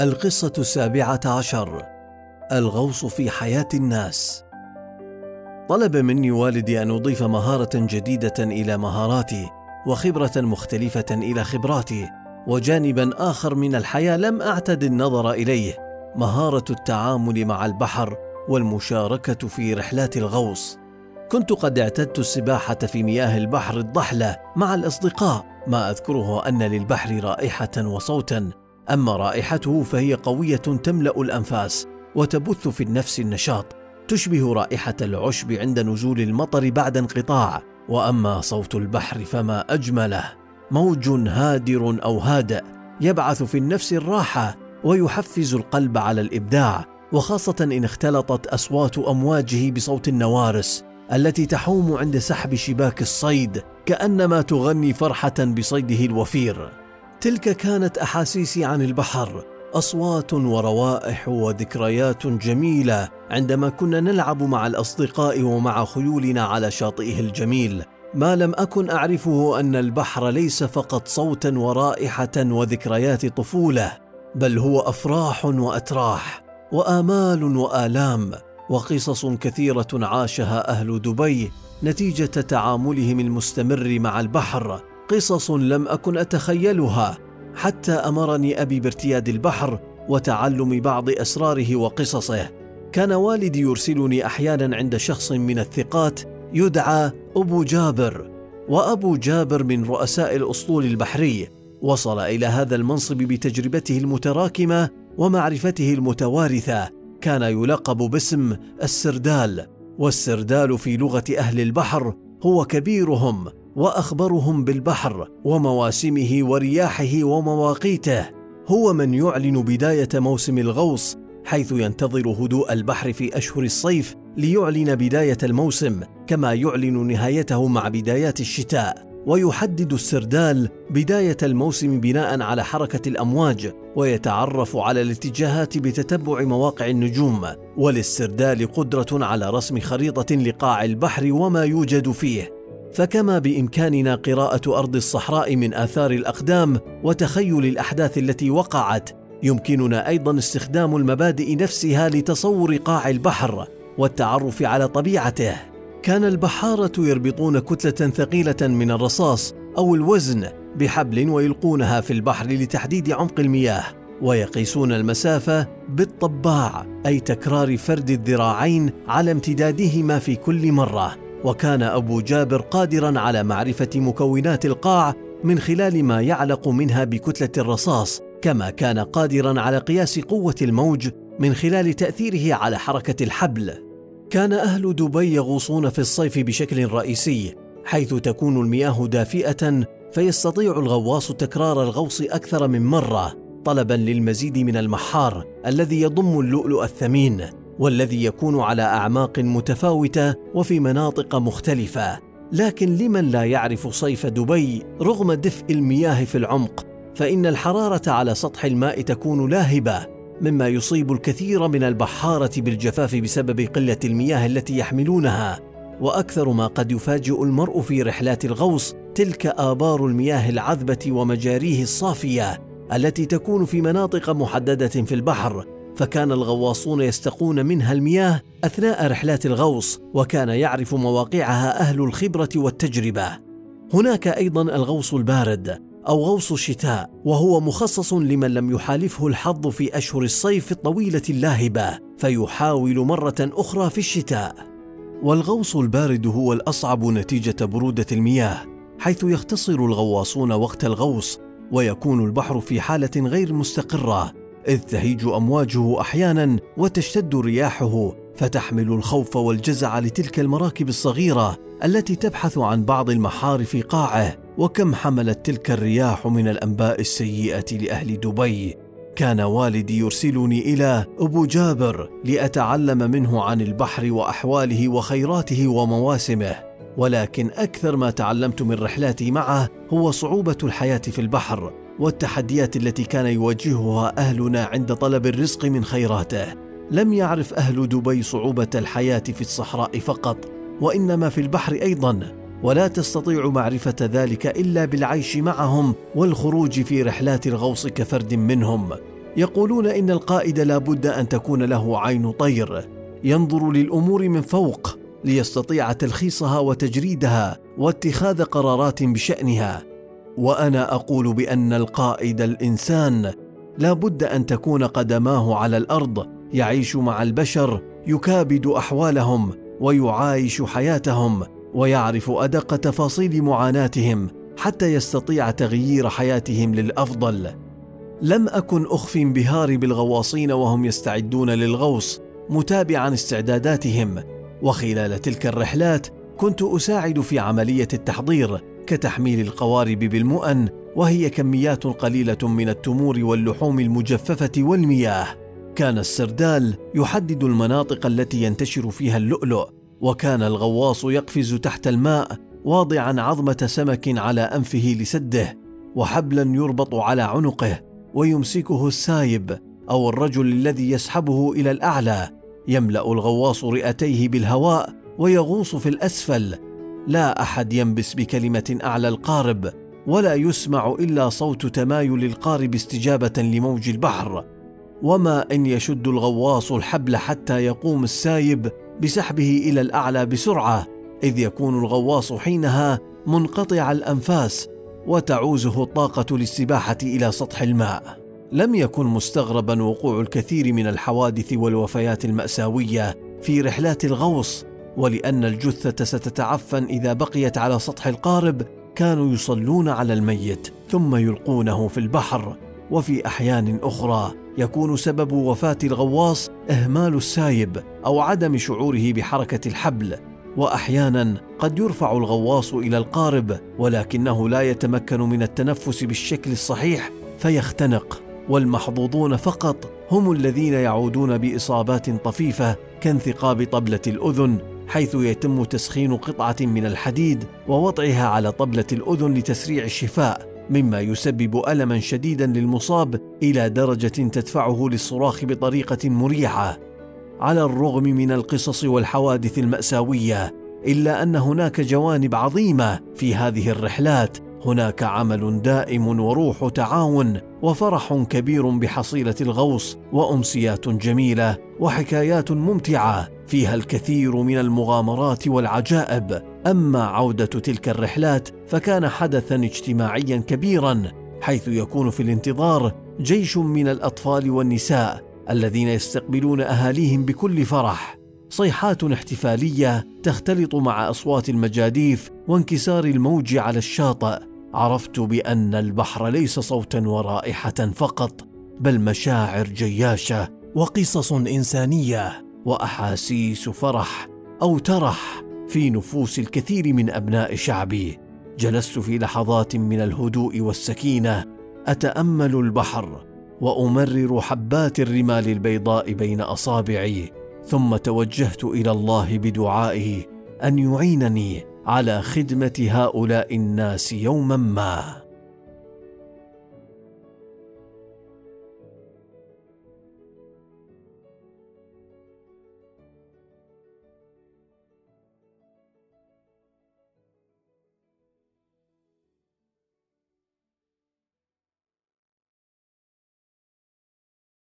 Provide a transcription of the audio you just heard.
القصة السابعة عشر الغوص في حياة الناس. طلب مني والدي أن أضيف مهارة جديدة إلى مهاراتي وخبرة مختلفة إلى خبراتي وجانبا آخر من الحياة لم أعتد النظر إليه مهارة التعامل مع البحر والمشاركة في رحلات الغوص. كنت قد اعتدت السباحة في مياه البحر الضحلة مع الأصدقاء ما أذكره أن للبحر رائحة وصوتا. أما رائحته فهي قوية تملأ الأنفاس وتبث في النفس النشاط تشبه رائحة العشب عند نزول المطر بعد انقطاع. وأما صوت البحر فما أجمله. موج هادر أو هادئ يبعث في النفس الراحة ويحفز القلب على الإبداع. وخاصة إن اختلطت أصوات أمواجه بصوت النوارس التي تحوم عند سحب شباك الصيد كأنما تغني فرحة بصيده الوفير. تلك كانت أحاسيسي عن البحر أصوات وروائح وذكريات جميلة عندما كنا نلعب مع الأصدقاء ومع خيولنا على شاطئه الجميل. ما لم أكن أعرفه أن البحر ليس فقط صوتا ورائحة وذكريات طفولة بل هو أفراح وأتراح وآمال وآلام وقصص كثيرة عاشها أهل دبي نتيجة تعاملهم المستمر مع البحر. قصص لم أكن أتخيلها حتى أمرني أبي بارتياد البحر وتعلم بعض أسراره وقصصه. كان والدي يرسلني أحيانا عند شخص من الثقات يدعى أبو جابر وأبو جابر من رؤساء الأسطول البحري. وصل إلى هذا المنصب بتجربته المتراكمة ومعرفته المتوارثة. كان يلقب باسم السردال والسردال في لغة أهل البحر هو كبيرهم. وأخبرهم بالبحر ومواسمه ورياحه ومواقيته. هو من يعلن بداية موسم الغوص حيث ينتظر هدوء البحر في أشهر الصيف ليعلن بداية الموسم كما يعلن نهايته مع بدايات الشتاء. ويحدد السردال بداية الموسم بناء على حركة الأمواج ويتعرف على الاتجاهات بتتبع مواقع النجوم. وللسردال قدرة على رسم خريطة لقاع البحر وما يوجد فيه. فكما بإمكاننا قراءة أرض الصحراء من آثار الأقدام وتخيل الأحداث التي وقعت يمكننا أيضا استخدام المبادئ نفسها لتصور قاع البحر والتعرف على طبيعته. كان البحارة يربطون كتلة ثقيلة من الرصاص أو الوزن بحبل ويلقونها في البحر لتحديد عمق المياه ويقيسون المسافة بالطباع أي تكرار فرد الذراعين على امتدادهما في كل مرة. وكان أبو جابر قادرا على معرفة مكونات القاع من خلال ما يعلق منها بكتلة الرصاص كما كان قادرا على قياس قوة الموج من خلال تأثيره على حركة الحبل. كان أهل دبي يغوصون في الصيف بشكل رئيسي حيث تكون المياه دافئة فيستطيع الغواص تكرار الغوص أكثر من مرة طلبا للمزيد من المحار الذي يضم اللؤلؤ الثمين. والذي يكون على أعماق متفاوتة وفي مناطق مختلفة. لكن لمن لا يعرف صيف دبي رغم دفء المياه في العمق فإن الحرارة على سطح الماء تكون لاهبة مما يصيب الكثير من البحارة بالجفاف بسبب قلة المياه التي يحملونها. وأكثر ما قد يفاجئ المرء في رحلات الغوص تلك آبار المياه العذبة ومجاريه الصافية التي تكون في مناطق محددة في البحر فكان الغواصون يستقون منها المياه أثناء رحلات الغوص وكان يعرف مواقعها أهل الخبرة والتجربة. هناك أيضا الغوص البارد أو غوص الشتاء وهو مخصص لمن لم يحالفه الحظ في أشهر الصيف الطويلة اللاهبة فيحاول مرة أخرى في الشتاء. والغوص البارد هو الأصعب نتيجة برودة المياه حيث يختصر الغواصون وقت الغوص ويكون البحر في حالة غير مستقرة. إذ تهيج أمواجه أحيانا وتشتد رياحه فتحمل الخوف والجزع لتلك المراكب الصغيرة التي تبحث عن بعض المحار في قاعة وكم حملت تلك الرياح من الأنباء السيئة لأهل دبي. كان والدي يرسلني إلى أبو جابر لأتعلم منه عن البحر وأحواله وخيراته ومواسمه. ولكن أكثر ما تعلمت من رحلاتي معه هو صعوبة الحياة في البحر. والتحديات التي كان يواجهها أهلنا عند طلب الرزق من خيراته. لم يعرف أهل دبي صعوبة الحياة في الصحراء فقط وإنما في البحر أيضا. ولا تستطيع معرفة ذلك إلا بالعيش معهم والخروج في رحلات الغوص كفرد منهم. يقولون إن القائد لا بد أن تكون له عين طير. ينظر للأمور من فوق ليستطيع تلخيصها وتجريدها واتخاذ قرارات بشأنها. وأنا أقول بأن القائد الإنسان لا بد أن تكون قدماه على الأرض يعيش مع البشر يكابد أحوالهم ويعايش حياتهم ويعرف أدق تفاصيل معاناتهم حتى يستطيع تغيير حياتهم للأفضل. لم أكن أخفي انبهاري بالغواصين وهم يستعدون للغوص متابعا استعداداتهم وخلال تلك الرحلات كنت أساعد في عملية التحضير كتحميل القوارب بالمؤن وهي كميات قليلة من التمور واللحوم المجففة والمياه. كان السردال يحدد المناطق التي ينتشر فيها اللؤلؤ وكان الغواص يقفز تحت الماء واضعا عظمة سمك على أنفه لسده وحبلا يربط على عنقه ويمسكه السايب أو الرجل الذي يسحبه إلى الأعلى. يملأ الغواص رئتيه بالهواء ويغوص في الأسفل لا أحد ينبس بكلمة أعلى القارب ولا يسمع إلا صوت تمايل القارب استجابة لموج البحر. وما إن يشد الغواص الحبل حتى يقوم السايب بسحبه إلى الأعلى بسرعة إذ يكون الغواص حينها منقطع الأنفاس وتعوزه الطاقة للسباحة إلى سطح الماء. لم يكن مستغربا وقوع الكثير من الحوادث والوفيات المأساوية في رحلات الغوص ولأن الجثة ستتعفن إذا بقيت على سطح القارب كانوا يصلون على الميت ثم يلقونه في البحر. وفي أحيان أخرى يكون سبب وفاة الغواص إهمال السايب أو عدم شعوره بحركة الحبل. واحيانا قد يرفع الغواص إلى القارب ولكنه لا يتمكن من التنفس بالشكل الصحيح فيختنق. والمحظوظون فقط هم الذين يعودون بإصابات طفيفة كانثقاب طبلة الأذن. حيث يتم تسخين قطعة من الحديد ووضعها على طبلة الأذن لتسريع الشفاء مما يسبب ألما شديدا للمصاب إلى درجة تدفعه للصراخ بطريقة مريعه على الرغم من القصص والحوادث المأساوية إلا أن هناك جوانب عظيمة في هذه الرحلات. هناك عمل دائم وروح تعاون وفرح كبير بحصيلة الغوص وأمسيات جميلة وحكايات ممتعة. فيها الكثير من المغامرات والعجائب. أما عودة تلك الرحلات فكان حدثا اجتماعيا كبيرا حيث يكون في الانتظار جيش من الأطفال والنساء الذين يستقبلون أهاليهم بكل فرح. صيحات احتفالية تختلط مع أصوات المجاديف وانكسار الموج على الشاطئ. عرفت بأن البحر ليس صوتا ورائحة فقط بل مشاعر جياشة وقصص إنسانية. وأحاسيس فرح أو ترح في نفوس الكثير من أبناء شعبي. جلست في لحظات من الهدوء والسكينة أتأمل البحر وأمرر حبات الرمال البيضاء بين أصابعي ثم توجهت إلى الله بدعائه أن يعينني على خدمة هؤلاء الناس يوما ما.